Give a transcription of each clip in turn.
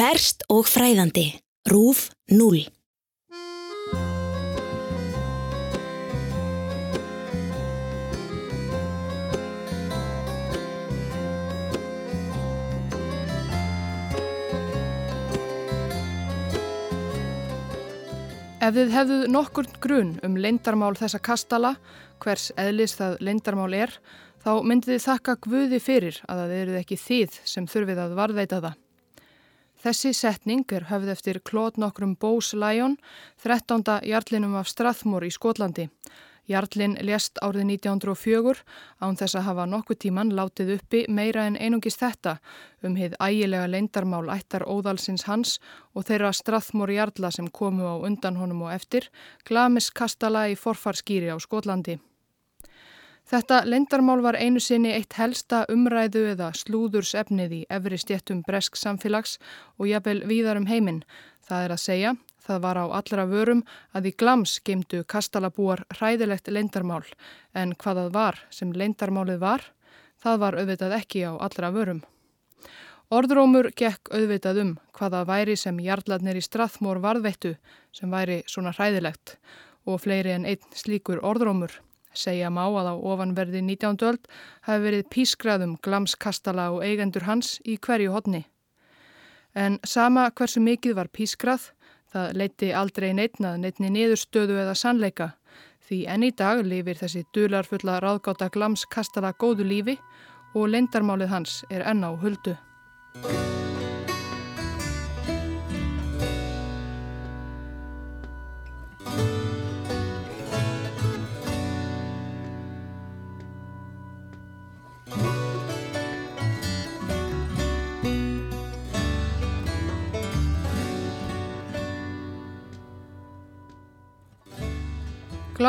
Ferst og fræðandi. Rúf 0. Ef þið hefðuð nokkur grun um leindarmál þessa kastala, hvers eðlis það leindarmál er, þá myndið þið þakka Guði fyrir að það eruð ekki þið sem þurfið að varðveita það. Þessi setning er höfð eftir klót nokkrum Bós Læjón, 13. jarlinum af Strathmore í Skotlandi. Jarlin lést árið 1904 án þess að hafa nokkuð tíman látið uppi meira en einungis þetta um hið ægilega leindarmál ættar óðalsins hans og þeirra Strathmore jarla sem komu á undan honum og eftir, glamis kastala í forfarskýri á Skotlandi. Þetta lendarmál var einu sinni eitt helsta umræðu eða slúðurs efnið í efri stjettum bresk samfélags og jafnvel víðar um heiminn. Það er að segja, það var á allra vörum að í glams geimdu kastalabúar hræðilegt lendarmál en hvaðað var sem lendarmálið var, það var auðvitað ekki á allra vörum. Orðrómur gekk auðvitað um hvaða væri sem jarladnir í Strathmór varðveittu sem væri svona hræðilegt og fleiri en einn slíkur orðrómur. Segja má að á ofanverði 19. öld hafi verið pískraðum glamskastala og eigendur hans í hverju hodni. En sama hversu mikið var pískrað, það leiti aldrei neitnað neitni niðurstöðu eða sannleika því enn í dag lifir þessi dularfulla ráðgáta glamskastala góðu lífi og leindarmálið hans er enn á huldu.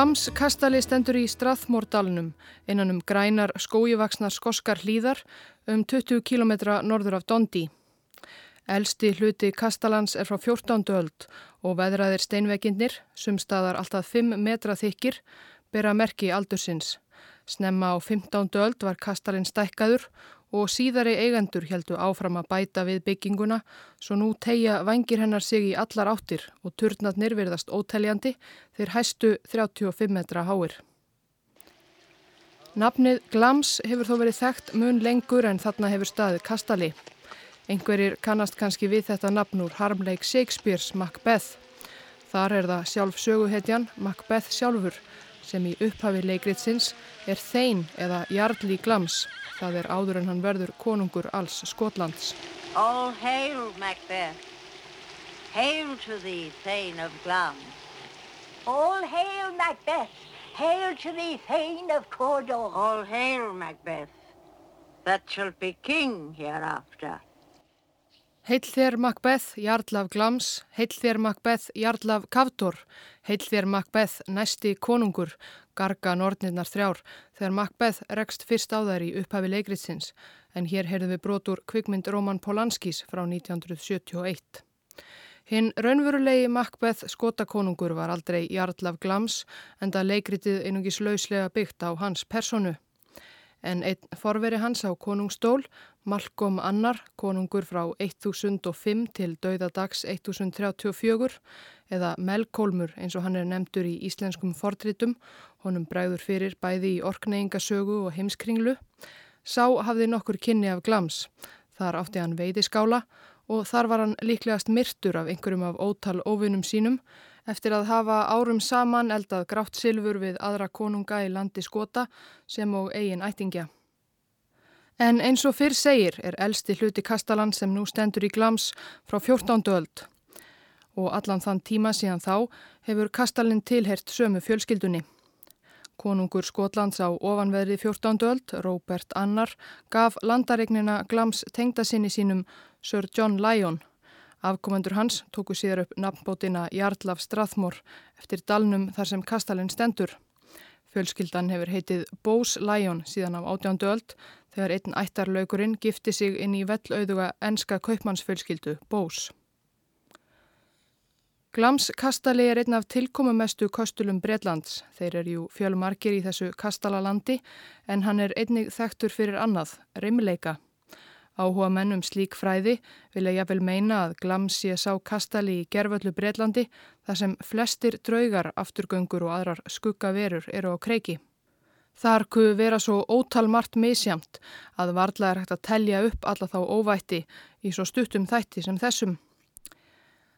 Glams kastali stendur í Strathmórdalunum innan um grænar skójivaksnar skoskar hlýðar um 20 km norður af Dondi. Elsti hluti kastalans er frá 14. öld og veðraðir steinveginnir, sumstaðar alltaf 5 metra þykir, bera merki aldursins. Snemma á 15. öld var kastalinn stækkaður og síðari eigendur heldu áfram að bæta við bygginguna svo nú tegja vangir hennar sig í allar áttir og turnatnir verðast óteljandi þeir hæstu 35 metra háir. Nafnið Glams hefur þó verið þekkt mun lengur en þarna hefur staðið Kastali. Einhverjir kannast kannski við þetta nafn úr harmleik Shakespeare's Macbeth. Þar er það sjálf söguhetjan Macbeth sjálfur sem í upphafi leikritsins er þein eða jarl í glams. Það er áður en hann verður konungur alls Skotlands. All hail Macbeth, hail to thee Thane of Glams. All hail Macbeth, hail to thee Thane of Cawdor. All hail Macbeth, that shall be king hereafter. Heill þér Macbeth, jarl af Glams, heill þér Macbeth, jarl af Kavtor, heill þér Macbeth, næsti konungur, garga nornirnar þrjár, þegar Macbeth rekst fyrst á þær í upphafi leikritsins, en hér heyrðum við brotur kvikmynd Roman Polanskis frá 1971. Hinn raunverulegi Macbeth skotakonungur var aldrei jarl af Glams, en það leikritið einungis lauslega byggt á hans personu en einn forveri hans á konungstól, Malcolm Annar, konungur frá 1005 til dauðadags 1034 eða Melkólmur eins og hann er nefndur í íslenskum fordritum, honum bræður fyrir bæði í orkneyingasögu og heimskringlu, sá hafði nokkur kynni af glams. Þar átti hann veiðiskála og þar var hann líklegast myrtur af einhverjum af ótal óvinnum sínum eftir að hafa árum saman eldað grátt silfur við aðra konunga í landi skota sem og eigin ættingja. En eins og fyrr segir er elsti hluti Kastalan sem nú stendur í glams frá 14. öld og allan þann tíma síðan þá hefur Kastalin tilhert sömu fjölskyldunni. Konungur Skotlands á ofanveðri 14. öld, Robert Annar, gaf landaregnina glams tengdasinni sínum Sir John Lyon Afkomendur hans tóku síðar upp nafnbótina Jarlaf Strathmór eftir dalnum þar sem kastalinn stendur. Fjölskyldan hefur heitið Bós Lion síðan á átjándu öld þegar einn ættarlaukurinn gifti sig inn í vellauðuga enska kaupmannsfjölskyldu Bós. Glams kastali er einn af tilkomumestu kostulum Breitlands. Þeir eru jú fjölmarkir í þessu kastalalandi en hann er einnig þekktur fyrir annað, rimleika. Áhuga mennum slík fræði vilja jáfnvel meina að glams sé sá kastali í gerföllu Breitlandi þar sem flestir draugar, afturgöngur og aðrar skuggaverur eru á kreiki. Þar kuðu vera svo ótal margt misjamt að varla er hægt að telja upp alla þá óvætti í svo stuttum þætti sem þessum.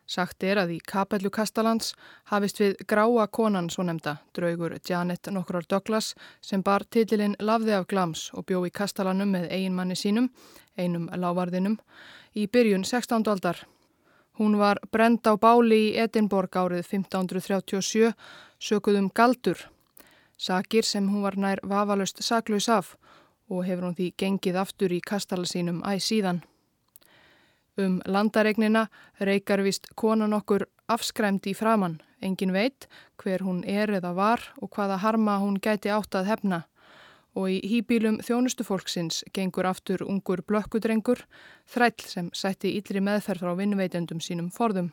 Sagt er að í kapellu Kastalands hafist við gráa konan svo nefnda, draugur Janet Nokkrar Douglas sem bar titilinn Lafði af glams og bjó í Kastalanum með eiginmanni sínum, einum lávarðinum, í byrjun 16. aldar. Hún var brend á báli í Edinborg árið 1537, sökuðum galdur, sakir sem hún var nær vafalust saklaus af og hefur hún því gengið aftur í Kastala sínum æg síðan. Um landaregnina reykar vist konan okkur afskræmt í framann. Engin veit hver hún er eða var og hvaða harma hún gæti átt að hefna. Og í hýbílum þjónustufólksins gengur aftur ungur blökkudrengur, þræll sem sætti yllri meðferð frá vinnveitendum sínum forðum.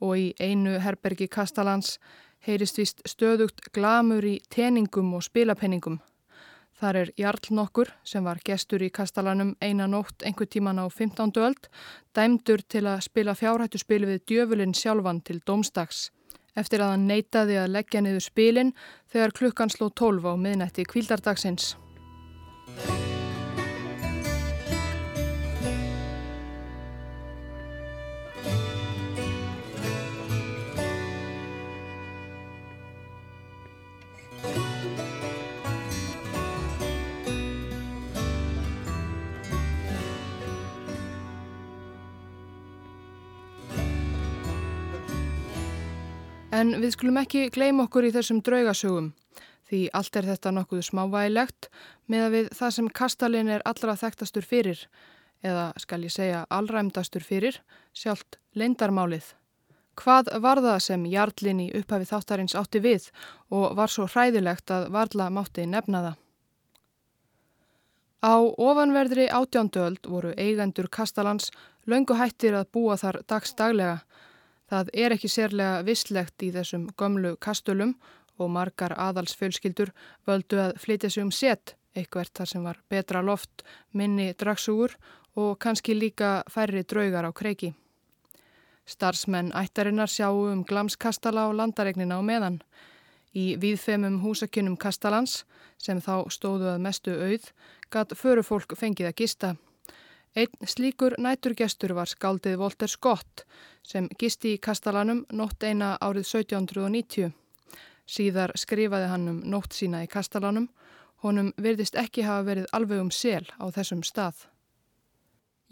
Og í einu herbergi Kastalans heyrist vist stöðugt glamur í teningum og spilapenningum. Þar er Jarl nokkur sem var gestur í Kastalanum eina nótt einhver tíman á 15. öld, dæmdur til að spila fjárhættu spil við djöfulinn sjálfan til domstags. Eftir að hann neytaði að leggja niður spilin þegar klukkan sló 12 á miðnætti kvildardagsins. En við skulum ekki gleym okkur í þessum draugasögum því allt er þetta nokkuð smávægilegt með að við það sem kastalin er allra þekktastur fyrir eða skal ég segja allræmdastur fyrir sjálft leindarmálið. Hvað var það sem Jarlin í upphafi þáttarins átti við og var svo hræðilegt að varla mátti nefna það? Á ofanverðri átjándöld voru eigendur kastalans löngu hættir að búa þar dagstaglega Það er ekki sérlega visslegt í þessum gömlu kastulum og margar aðalsfjölskyldur völdu að flytja sig um set, eitthvert þar sem var betra loft, minni dragsúur og kannski líka færri draugar á kreiki. Starsmenn ættarinnar sjáu um glamskastala og landaregnina á meðan. Í viðfemum húsakinnum kastalans, sem þá stóðu að mestu auð, gatt förufólk fengið að gista. Einn slíkur næturgestur var skaldið Volter Scott sem gisti í Kastalanum nótt eina árið 1790. Síðar skrifaði hann um nótt sína í Kastalanum. Honum verðist ekki hafa verið alveg um sel á þessum stað.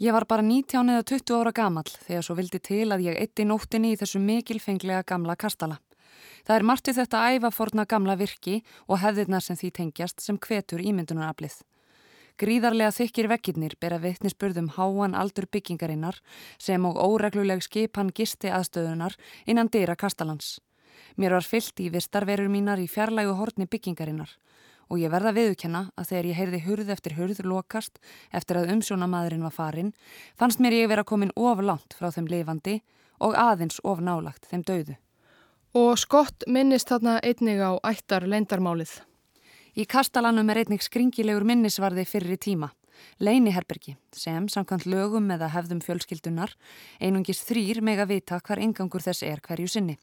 Ég var bara 19 eða 20 ára gamal þegar svo vildi til að ég eitti nóttinni í þessu mikilfenglega gamla kastala. Það er margt í þetta æfa forna gamla virki og hefðirna sem því tengjast sem hvetur ímyndunaraflið. Gríðarlega þykir vekkirnir bera vittnisspurðum háan aldur byggingarinnar sem og óregluleg skipan gisti aðstöðunar innan dýra kastalans. Mér var fyllt í vistarverur mínar í fjarlægu horni byggingarinnar og ég verða viðukenna að þegar ég heyrði hurð eftir hurð lokast eftir að umsjónamadurinn var farin fannst mér ég vera komin of langt frá þeim lifandi og aðeins of nálagt þeim döðu. Og skott minnist þarna einnig á ættar leindarmálið. Í kastalanum er einnig skringilegur minnisvarði fyrri tíma. Leiniherbergi sem samkvæmt lögum eða hefðum fjölskyldunar einungis þrýr meg að vita hvar engangur þess er hverju sinni.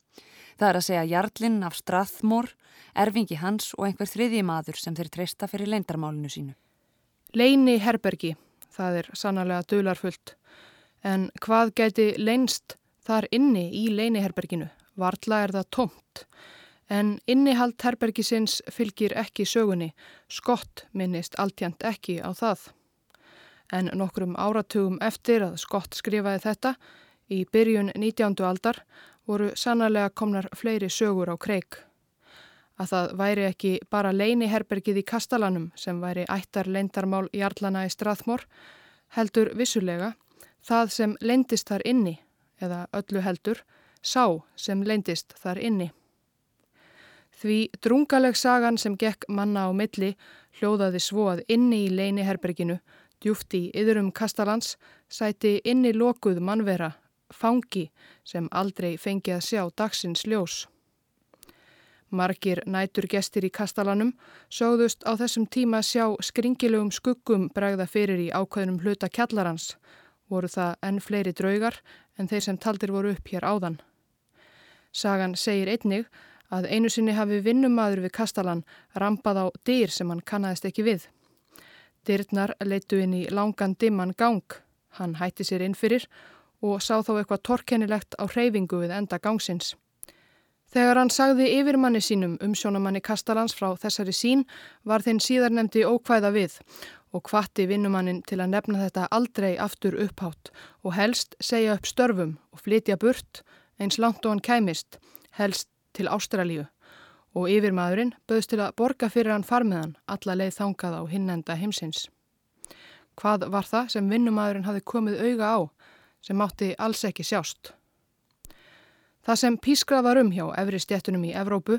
Það er að segja Jarlinn af Strathmór, erfingi hans og einhver þriðji maður sem þeir treysta fyrir leindarmálinu sínu. Leiniherbergi, það er sannlega dularfullt. En hvað geti leinst þar inni í leiniherberginu? Vartla er það tomt. En innihald herbergisins fylgir ekki sögunni, skott minnist alltjent ekki á það. En nokkrum áratugum eftir að skott skrifaði þetta, í byrjun 19. aldar, voru sannarlega komnar fleiri sögur á kreik. Að það væri ekki bara leini herbergið í Kastalanum sem væri ættar leindarmál Jarlana í Strathmór, heldur vissulega það sem leindist þar inni, eða öllu heldur, sá sem leindist þar inni. Því drungaleg sagan sem gekk manna á milli hljóðaði svo að inni í leiniherberginu, djúft í yðurum Kastalans, sæti inni lokuð mannvera, fangi sem aldrei fengi að sjá dagsins ljós. Margir nætur gestir í kastalanum sögðust á þessum tíma sjá skringilegum skuggum bregða fyrir í ákveðnum hluta kjallarans. Voru það enn fleiri draugar en þeir sem taldir voru upp hér áðan. Sagan segir einnig að einu sinni hafi vinnumadur við kastalan rampað á dyr sem hann kannast ekki við. Dyrnar leitu inn í langan dimman gang. Hann hætti sér inn fyrir og sá þá eitthvað torkennilegt á hreyfingu við enda gangsins. Þegar hann sagði yfirmanni sínum um sjónamanni Kastalans frá þessari sín var þinn síðarnemdi ókvæða við og kvatti vinnumannin til að nefna þetta aldrei aftur upphátt og helst segja upp störfum og flytja burt eins langt og hann kæmist, helst til Ástralíu og yfirmaðurinn böðst til að borga fyrir hann farmiðan alla leið þangað á hinnenda heimsins. Hvað var það sem vinnumadurinn hafi komið auga á sem átti alls ekki sjást. Það sem pískrað var um hjá efri stjættunum í Evrópu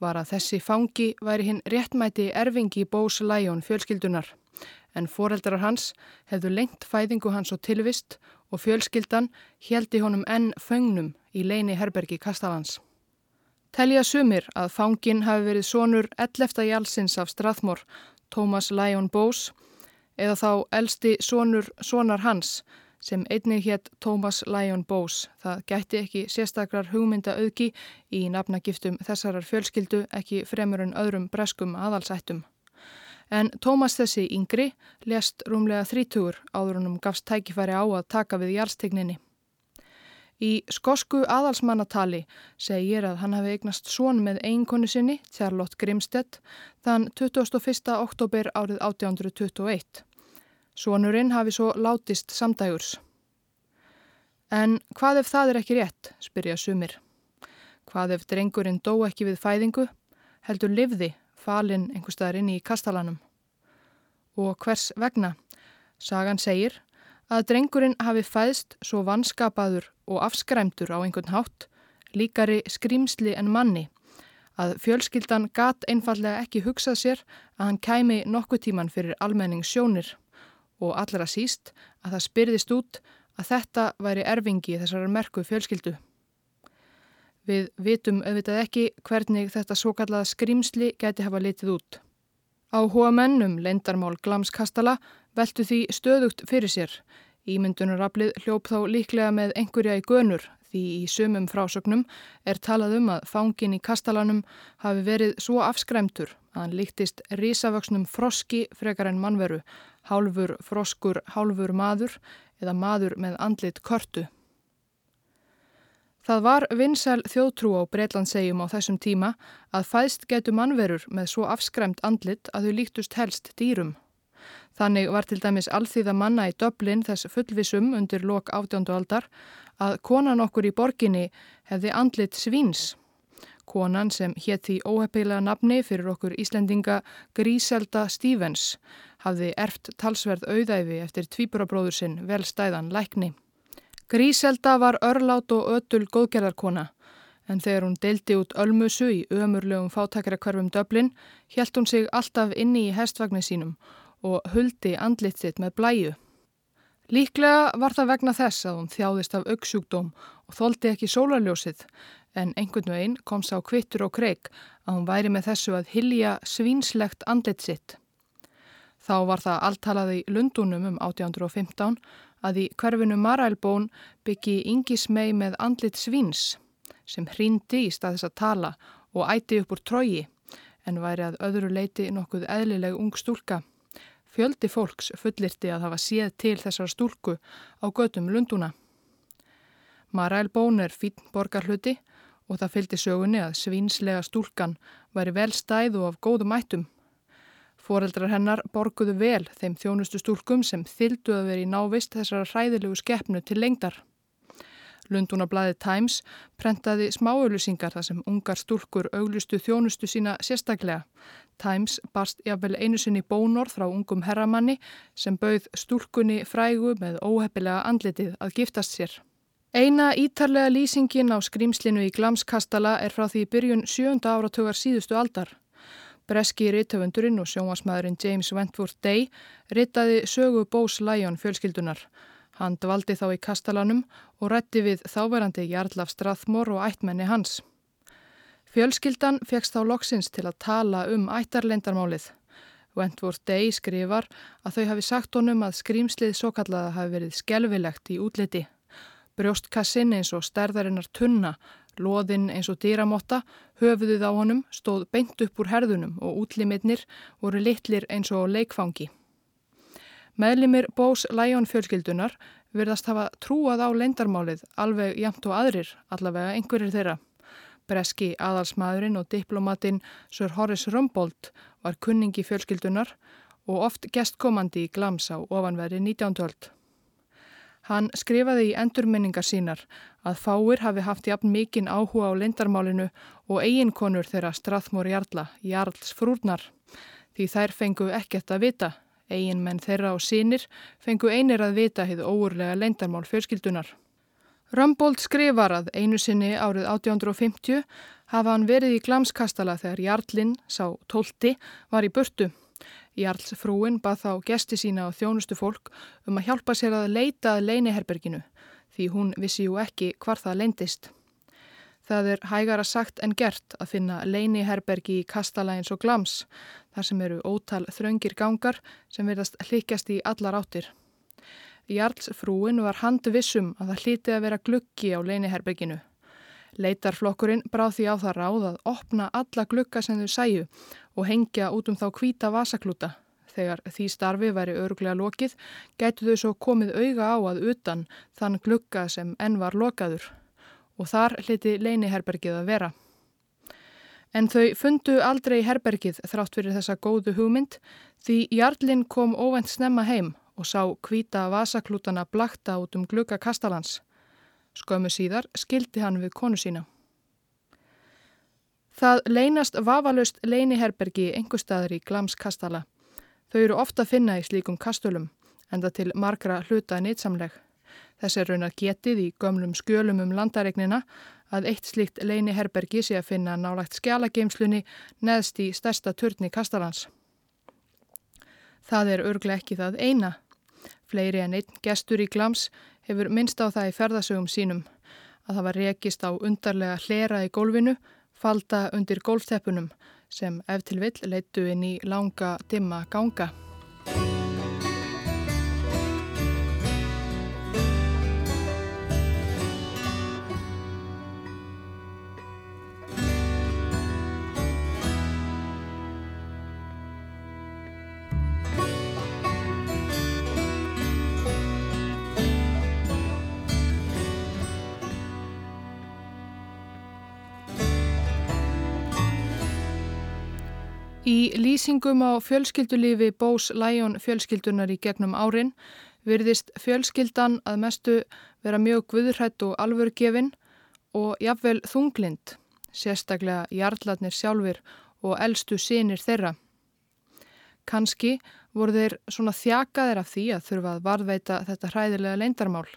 var að þessi fangi væri hinn réttmæti erfingi Bós Læjón fjölskyldunar en foreldrar hans hefðu lengt fæðingu hans og tilvist og fjölskyldan heldi honum enn föngnum í leini herbergi Kastalans. Telja sumir að fangin hafi verið sonur 11. jálsins af Strathmore, Thomas Lyon Bose, eða þá elsti sonur sonar hans sem einnig hétt Thomas Lyon Bose. Það gætti ekki sérstakrar hugmynda auðki í nafnagiftum þessarar fjölskyldu ekki fremur en öðrum breskum aðalsættum. En Thomas þessi yngri lest rúmlega þrítugur áður húnum gafst tækifæri á að taka við jálstegninni. Í skosku aðalsmannatali segir að hann hafi eignast són með einkonu sinni, Charlotte Grimstedt, þann 21. oktober árið 1821. Sónurinn hafi svo látist samdægurs. En hvað ef það er ekki rétt, spyrja sumir. Hvað ef drengurinn dó ekki við fæðingu, heldur livði falinn einhver staðar inn í kastalanum. Og hvers vegna? Sagan segir að drengurinn hafi fæðst svo vanskapaður og afskræmtur á einhvern hátt, líkari skrýmsli en manni, að fjölskyldan gat einfallega ekki hugsað sér að hann kæmi nokkuð tíman fyrir almenning sjónir og allra síst að það spyrðist út að þetta væri erfingi þessar merku fjölskyldu. Við vitum auðvitað ekki hvernig þetta svo kallaða skrimsli geti hafa litið út. Á hóa mennum leindarmál glamskastala veltu því stöðugt fyrir sér. Ímyndunaraflið hljóp þá líklega með einhverja í gönur því í sumum frásögnum er talað um að fangin í kastalanum hafi verið svo afskræmtur að hann líktist risavöksnum froski frekar en mannveru hálfur froskur, hálfur maður eða maður með andlit körtu. Það var vinsæl þjóðtrú á Breitlandsegjum á þessum tíma að fæðst getu mannverur með svo afskræmt andlit að þau líktust helst dýrum. Þannig var til dæmis alþýða manna í Döblin þess fullvisum undir lok átjándu aldar að konan okkur í borginni hefði andlit svíns. Konan sem hétt í óheppilega nafni fyrir okkur Íslendinga Gríselda Stevens hafði erft talsverð auðæfi eftir tvíburabróður sinn velstæðan lækni. Gríselda var örlát og ötul góðgerðarkona en þegar hún deildi út ölmusu í ömurlegum fátakrakverfum döblin helt hún sig alltaf inni í hestvagnin sínum og huldi andlit sitt með blæju. Líklega var það vegna þess að hún þjáðist af auksjúkdóm og þóldi ekki sólarljósið en einhvern veginn kom sá kvittur og kreik að hún væri með þessu að hilja svínslegt andlit sitt. Þá var það alltalað í Lundunum um 1815 að í hverfinu Marælbón byggi Ingi Smei með andlit svíns sem hrýndi í stað þess að tala og æti upp úr trógi en væri að öðru leiti nokkuð eðlileg ung stúlka. Fjöldi fólks fullirti að hafa séð til þessar stúlku á gödum Lunduna. Marælbón er fín borgarhluti og það fylgdi sögunni að svínslega stúlkan væri vel stæð og af góðum ættum. Fóreldrar hennar borguðu vel þeim þjónustu stúlkum sem þyldu að veri í návist þessara hræðilegu skeppnu til lengdar. Lundunablaðið Times prentaði smáauðlusingar þar sem ungar stúlkur auglustu þjónustu sína sérstaklega. Times barst jáfnvel einu sinni bónor frá ungum herramanni sem bauð stúlkunni frægu með óheppilega andlitið að giftast sér. Eina ítarlega lýsingin á skrýmslinu í glamskastala er frá því byrjun sjönda áratögar síðustu aldar. Breski rittöfundurinn og sjónvarsmaðurinn James Wentworth Day rittaði sögu Bós Læjón fjölskyldunar. Hann dvaldi þá í kastalanum og rætti við þáverandi Jarlaf Strathmore og ættmenni hans. Fjölskyldan fegst þá loksins til að tala um ættarlendarmálið. Wentworth Day skrifar að þau hafi sagt honum að skrýmslið svo kallaða hafi verið skelvilegt í útliti. Brjóstkassin eins og stærðarinnar tunna, loðinn eins og dýramotta, höfuðuð á honum stóð beint upp úr herðunum og útliminnir voru litlir eins og leikfangi. Meðlimir Bós Læjón fjölskyldunar verðast hafa trúað á leindarmálið alveg jæmt og aðrir, allavega einhverjir þeirra. Breski aðalsmaðurinn og diplomatinn Sir Horace Rumbold var kunningi fjölskyldunar og oft gestkomandi í glams á ofanverði 1912. Hann skrifaði í endurminningar sínar að fáir hafi haft jafn mikinn áhuga á lindarmálinu og eiginkonur þeirra Strathmór Jarla, Jarls frúrnar, því þær fengu ekkert að vita. Eigin menn þeirra og sínir fengu einir að vita hefðu óurlega lindarmál fjölskyldunar. Rambold skrifar að einu sinni árið 1850 hafa hann verið í glamskastala þegar Jarlinn, sá tólti, var í burtu. Jarls frúin bað þá gesti sína og þjónustu fólk um að hjálpa sér að leita að leiniherberginu því hún vissi jú ekki hvar það leindist. Það er hægara sagt en gert að finna leiniherbergi í kastala eins og glams þar sem eru ótal þröngir gangar sem verðast hlikjast í allar áttir. Jarls frúin var handvissum að það hlíti að vera gluggi á leiniherbygginu. Leitarflokkurinn bráð því á það ráð að opna alla glugga sem þau sæju og hengja út um þá hvita vasaklúta. Þegar því starfi væri öruglega lokið, gætu þau svo komið auga á að utan þann glugga sem enn var lokaður og þar hliti leiniherbergið að vera. En þau fundu aldrei herbergið þrátt fyrir þessa góðu hugmynd því Jarlinn kom óvend snemma heim og sá hvita vasaklútana blakta út um glukka kastalans. Skömmu síðar skildi hann við konu sína. Það leynast vafalust leiniherbergi einhver staður í glamskastala. Þau eru ofta að finna í slíkum kastulum, enda til margra hluta nýtsamleg. Þess er raunar getið í gömlum skjölum um landaregnina að eitt slíkt leiniherbergi sé að finna nálagt skjalageimslunni neðst í stærsta turni kastalans. Það er örglega ekki það eina. Fleiri en einn gestur í glams hefur minnst á það í ferðasögum sínum að það var rekist á undarlega hlera í gólfinu, falda undir gólfteppunum sem ef til vill leittu inn í langa dimma ganga. Í lýsingum á fjölskyldulífi Bós Læjón fjölskyldunar í gegnum árin virðist fjölskyldan að mestu vera mjög guðurhætt og alvörgefin og jafnvel þunglind, sérstaklega jarlatnir sjálfur og eldstu sínir þeirra. Kanski voru þeir svona þjakaðir af því að þurfa að varðveita þetta hræðilega leindarmál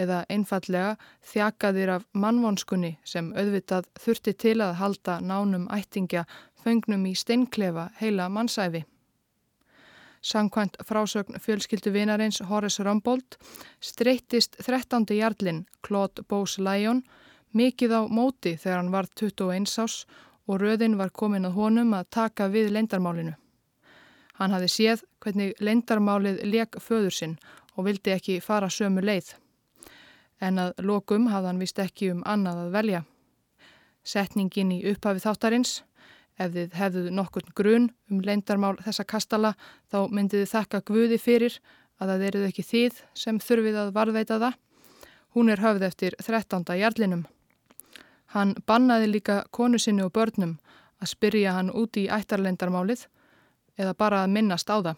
eða einfallega þjakaðir af mannvonskunni sem auðvitað þurfti til að halda nánum ættingja fengnum í steinklefa heila mannsæfi. Sankvæmt frásögn fjölskyldu vinarins Horace Rumbold streyttist 13. jarlinn Claude Bose Lyon mikið á móti þegar hann var 21 ás og röðin var komin að honum að taka við leindarmálinu. Hann hafi séð hvernig leindarmálið leik föður sinn og vildi ekki fara sömu leið. En að lokum hafði hann vist ekki um annað að velja. Setningin í upphafi þáttarins Ef þið hefðuð nokkur grun um leindarmál þessa kastala þá myndið þið þakka Guði fyrir að það eruð ekki þið sem þurfið að varðveita það. Hún er höfð eftir 13. jarlinum. Hann bannaði líka konu sinni og börnum að spyrja hann út í ættarleindarmálið eða bara að minnast á það.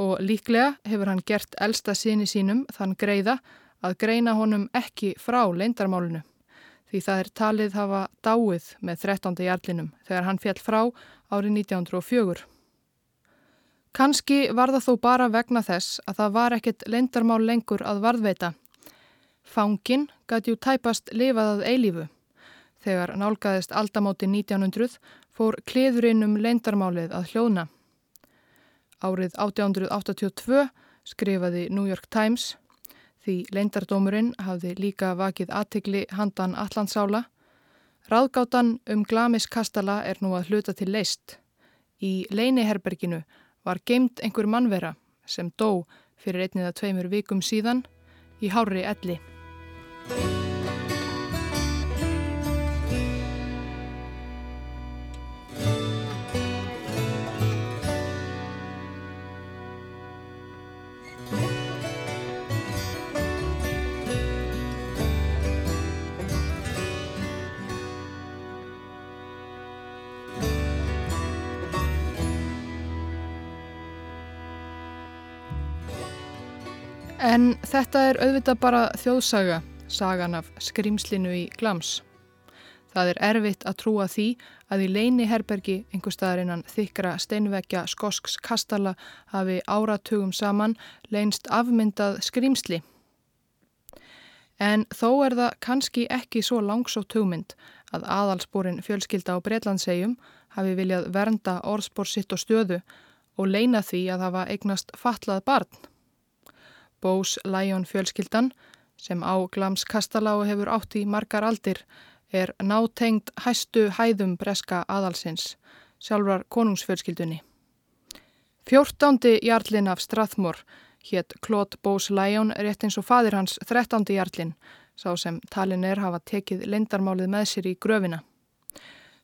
Og líklega hefur hann gert elsta síni sínum þann greiða að greina honum ekki frá leindarmálinu því það er talið hafa dáið með 13. jarlinum þegar hann fjall frá árið 1904. Kanski var það þó bara vegna þess að það var ekkert leindarmál lengur að varðveita. Fangin gæti jú tæpast lifaðað eilífu. Þegar nálgæðist aldamóti 1900 fór kliðurinn um leindarmálið að hljóðna. Árið 1882 skrifaði New York Times Því leindardómurinn hafði líka vakið aðtikli handan allandsála. Ráðgátan um Glamis kastala er nú að hluta til leist. Í leiniherberginu var geimt einhver mannvera sem dó fyrir einnið að tveimur vikum síðan í hári elli. En þetta er auðvitað bara þjóðsaga, sagan af skrimslinu í glams. Það er erfitt að trúa því að í leini herbergi einhver staðar innan þykra steinvekja skosks kastala hafi áratugum saman leinst afmyndað skrimsli. En þó er það kannski ekki svo langsótt hugmynd að aðalspórin fjölskylda á Breitlandsegjum hafi viljað vernda orðspór sitt og stöðu og leina því að hafa eignast fatlað barn. Bós Læjón fjölskyldan sem á Glams Kastaláu hefur átt í margar aldir er nátengt hæstu hæðum breska aðalsins, sjálfrar konungsfjölskyldunni. Fjórtándi jarlin af Strathmore hétt Klót Bós Læjón rétt eins og fadir hans þrettándi jarlin, sá sem talin er hafa tekið lindarmálið með sér í gröfina.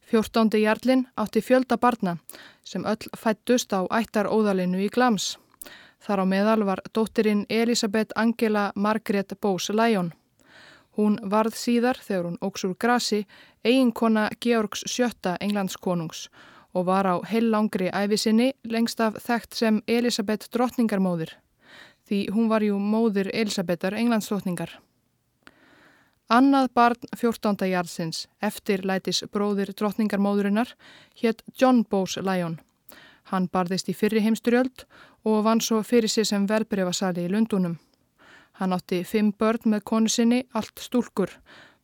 Fjórtándi jarlin átti fjölda barna sem öll fættust á ættar óðalinu í Glams. Þar á meðal var dóttirinn Elisabeth Angela Margret Bose Lyon. Hún varð síðar, þegar hún óks úr grasi, eiginkona Georgs sjötta englandskonungs og var á heillangri æfisinni lengst af þekkt sem Elisabeth drottningarmóðir, því hún var jú móðir Elisabethar englandsdrottningar. Annað barn 14. jarðsins eftir lætis bróðir drottningarmóðurinnar hétt John Bose Lyon. Hann barðist í fyrri heimsturjöld og vann svo fyrir sig sem verbreyfasali í Lundunum. Hann átti fimm börn með konu sinni, allt stúlkur,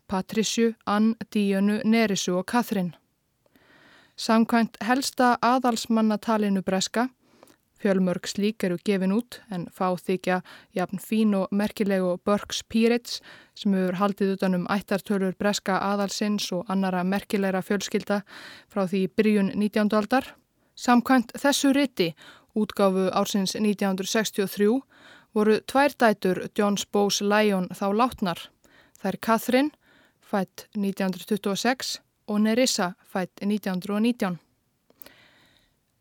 Patricio, Ann, Díönu, Nerisu og Katrin. Samkvæmt helsta aðalsmannatalinu breska, fjölmörg slík eru gefin út en fá þykja jafn fín og merkilegu Burks Pirates sem hefur haldið utanum ættartölur breska aðalsins og annara merkilegra fjölskylda frá því byrjun 19. aldar. Samkvæmt þessu riti útgáfu ársins 1963 voru tvær dætur Johns Bose Lyon þá látnar. Það er Catherine, fætt 1926 og Nerissa, fætt 1919.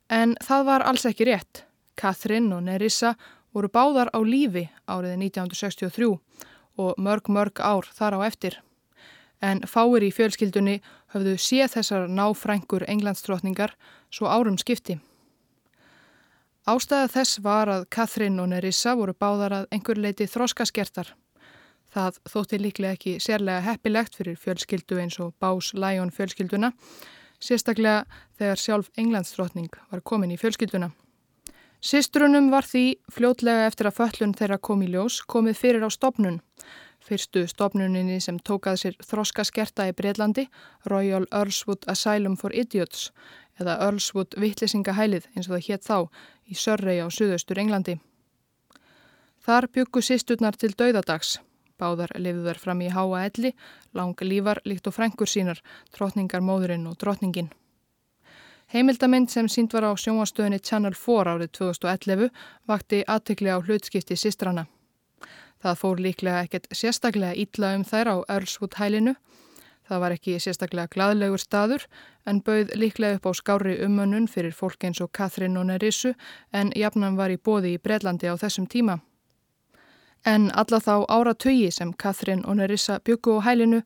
En það var alls ekki rétt. Catherine og Nerissa voru báðar á lífi árið 1963 og mörg mörg ár þar á eftir. En fáir í fjölskyldunni höfðu séð þessar náfrængur englandstrotningar svo árum skipti. Ástæða þess var að Katrin og Nerissa voru báðar að einhver leiti þróskaskertar. Það þótti líklega ekki sérlega heppilegt fyrir fjölskyldu eins og Bás Læjón fjölskylduna, sérstaklega þegar sjálf Englandsdrottning var komin í fjölskylduna. Sistrunum var því fljótlega eftir að föllun þeirra kom í ljós komið fyrir á stopnun. Fyrstu stopnuninni sem tókað sér þróskaskerta í Breitlandi, Royal Earlswood Asylum for Idiots, eða Earlswood vittlesingahælið eins og það hétt þá í Sörrei á suðaustur Englandi. Þar byggu sýsturnar til dauðadags. Báðar lifðu þær fram í háa elli, lang lífar líkt og frængur sínar, trotningar móðurinn og trotningin. Heimildamind sem sínd var á sjónastöðinni Channel 4 árið 2011 vakti aðtökli á hlutskipti sýstrana. Það fór líklega ekkert sérstaklega ítla um þær á Earlswood hælinu Það var ekki sérstaklega gladlegur staður en bauð líklega upp á skári umönnun fyrir fólk eins og Katrin og Nerissu en jafnan var í bóði í Breitlandi á þessum tíma. En alla þá ára tögi sem Katrin og Nerissa byggu á hælinu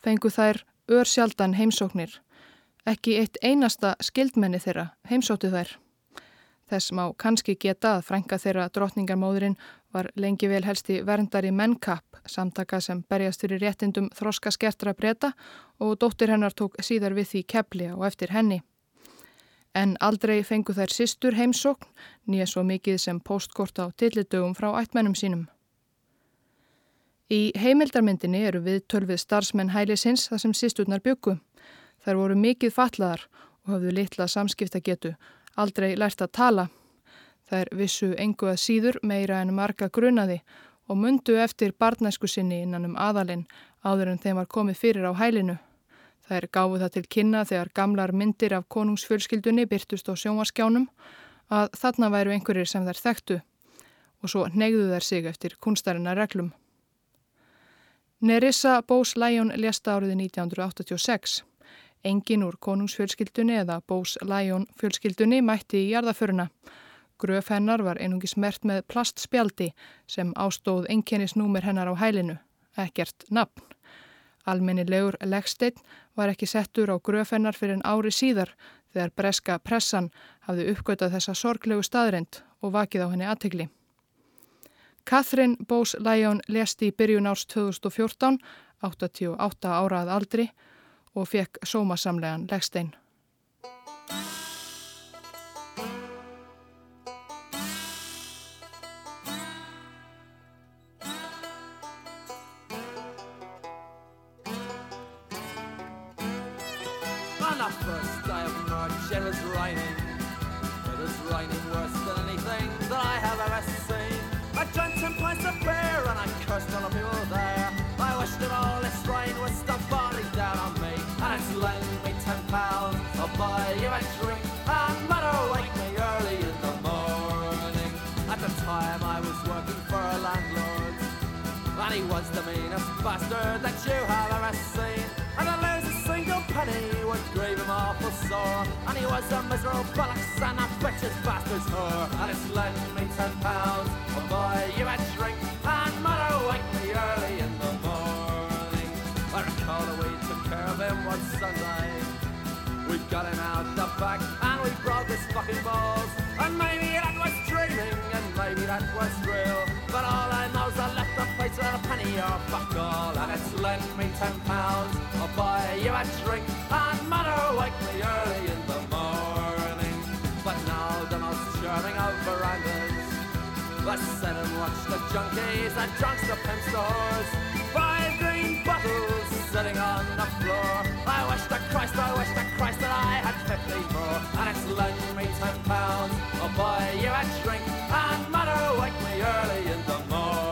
fengu þær örsjaldan heimsóknir. Ekki eitt einasta skildmenni þeirra heimsóttu þær. Þess má kannski geta að frænka þeirra drotningarmóðurinn var lengi vel helsti verndari Menkapp, samtaka sem berjast fyrir réttindum þroska skertra breyta og dóttir hennar tók síðar við því kepli og eftir henni. En aldrei fengu þær sýstur heimsókn, nýja svo mikið sem postkort á tillitugum frá ættmennum sínum. Í heimildarmyndinni eru við tölvið starfsmenn hælisins þar sem sýsturnar byggu. Þær voru mikið fatlaðar og hafðu litla samskiptagetu aldrei lært að tala. Það er vissu engu að síður meira en marga grunaði og mundu eftir barnæsku sinni innan um aðalinn áður en þeim var komið fyrir á hælinu. Það er gáðu það til kynna þegar gamlar myndir af konungsfjölskyldunni byrtust á sjónvaskjánum að þarna væru einhverjir sem þær þekktu og svo negðu þær sig eftir kunstarinnar reglum. Nerissa Bós Læjón lesta áriði 1986. Engin úr konungsfjölskyldunni eða Bós Læjón fjölskyldunni mætti í jarðaföruna. Gröf hennar var einungi smert með plastspjaldi sem ástóð enkennisnúmer hennar á hælinu, ekkert nafn. Alminnilegur leggsteinn var ekki settur á gröf hennar fyrir en ári síðar þegar breska pressan hafði uppgötað þessa sorglegu staðrind og vakið á henni aðtegli. Catherine Bose Lyon lesti í byrjun árs 2014, 88 árað aldri og fekk sómasamlegan first day of March it was raining. It was raining worse than anything that I have ever seen. I drank ten pints of beer and I cursed all the people there. I wished that all this rain would stop falling down on me. And it's lent me ten pounds, I'll buy you a drink. And matter wake me early in the morning. At the time I was working for a landlord. And he was the meanest bastard that you had. He was a miserable bollocks and a bitch's bastard's oh, whore. And it's lent me ten pounds, oh boy, you a drink. And mother wake me early in the morning. I recall the we took care of him one Sunday. We got him out the back and we broke his fucking balls. And maybe that was dreaming and maybe that was real. But all I know's I left the place with a penny or fuck all. And it's lent me ten pounds, oh, I'll buy you a drink. And mother wake me early in the Let's sit and watch the junkies, and drunks, the pimp stores. Five green bottles sitting on the floor. I wish to Christ, I wish to Christ that I had 50 more. And it's loaned me 10 pounds. Oh buy you a drink. And mother, wake me early in the morning.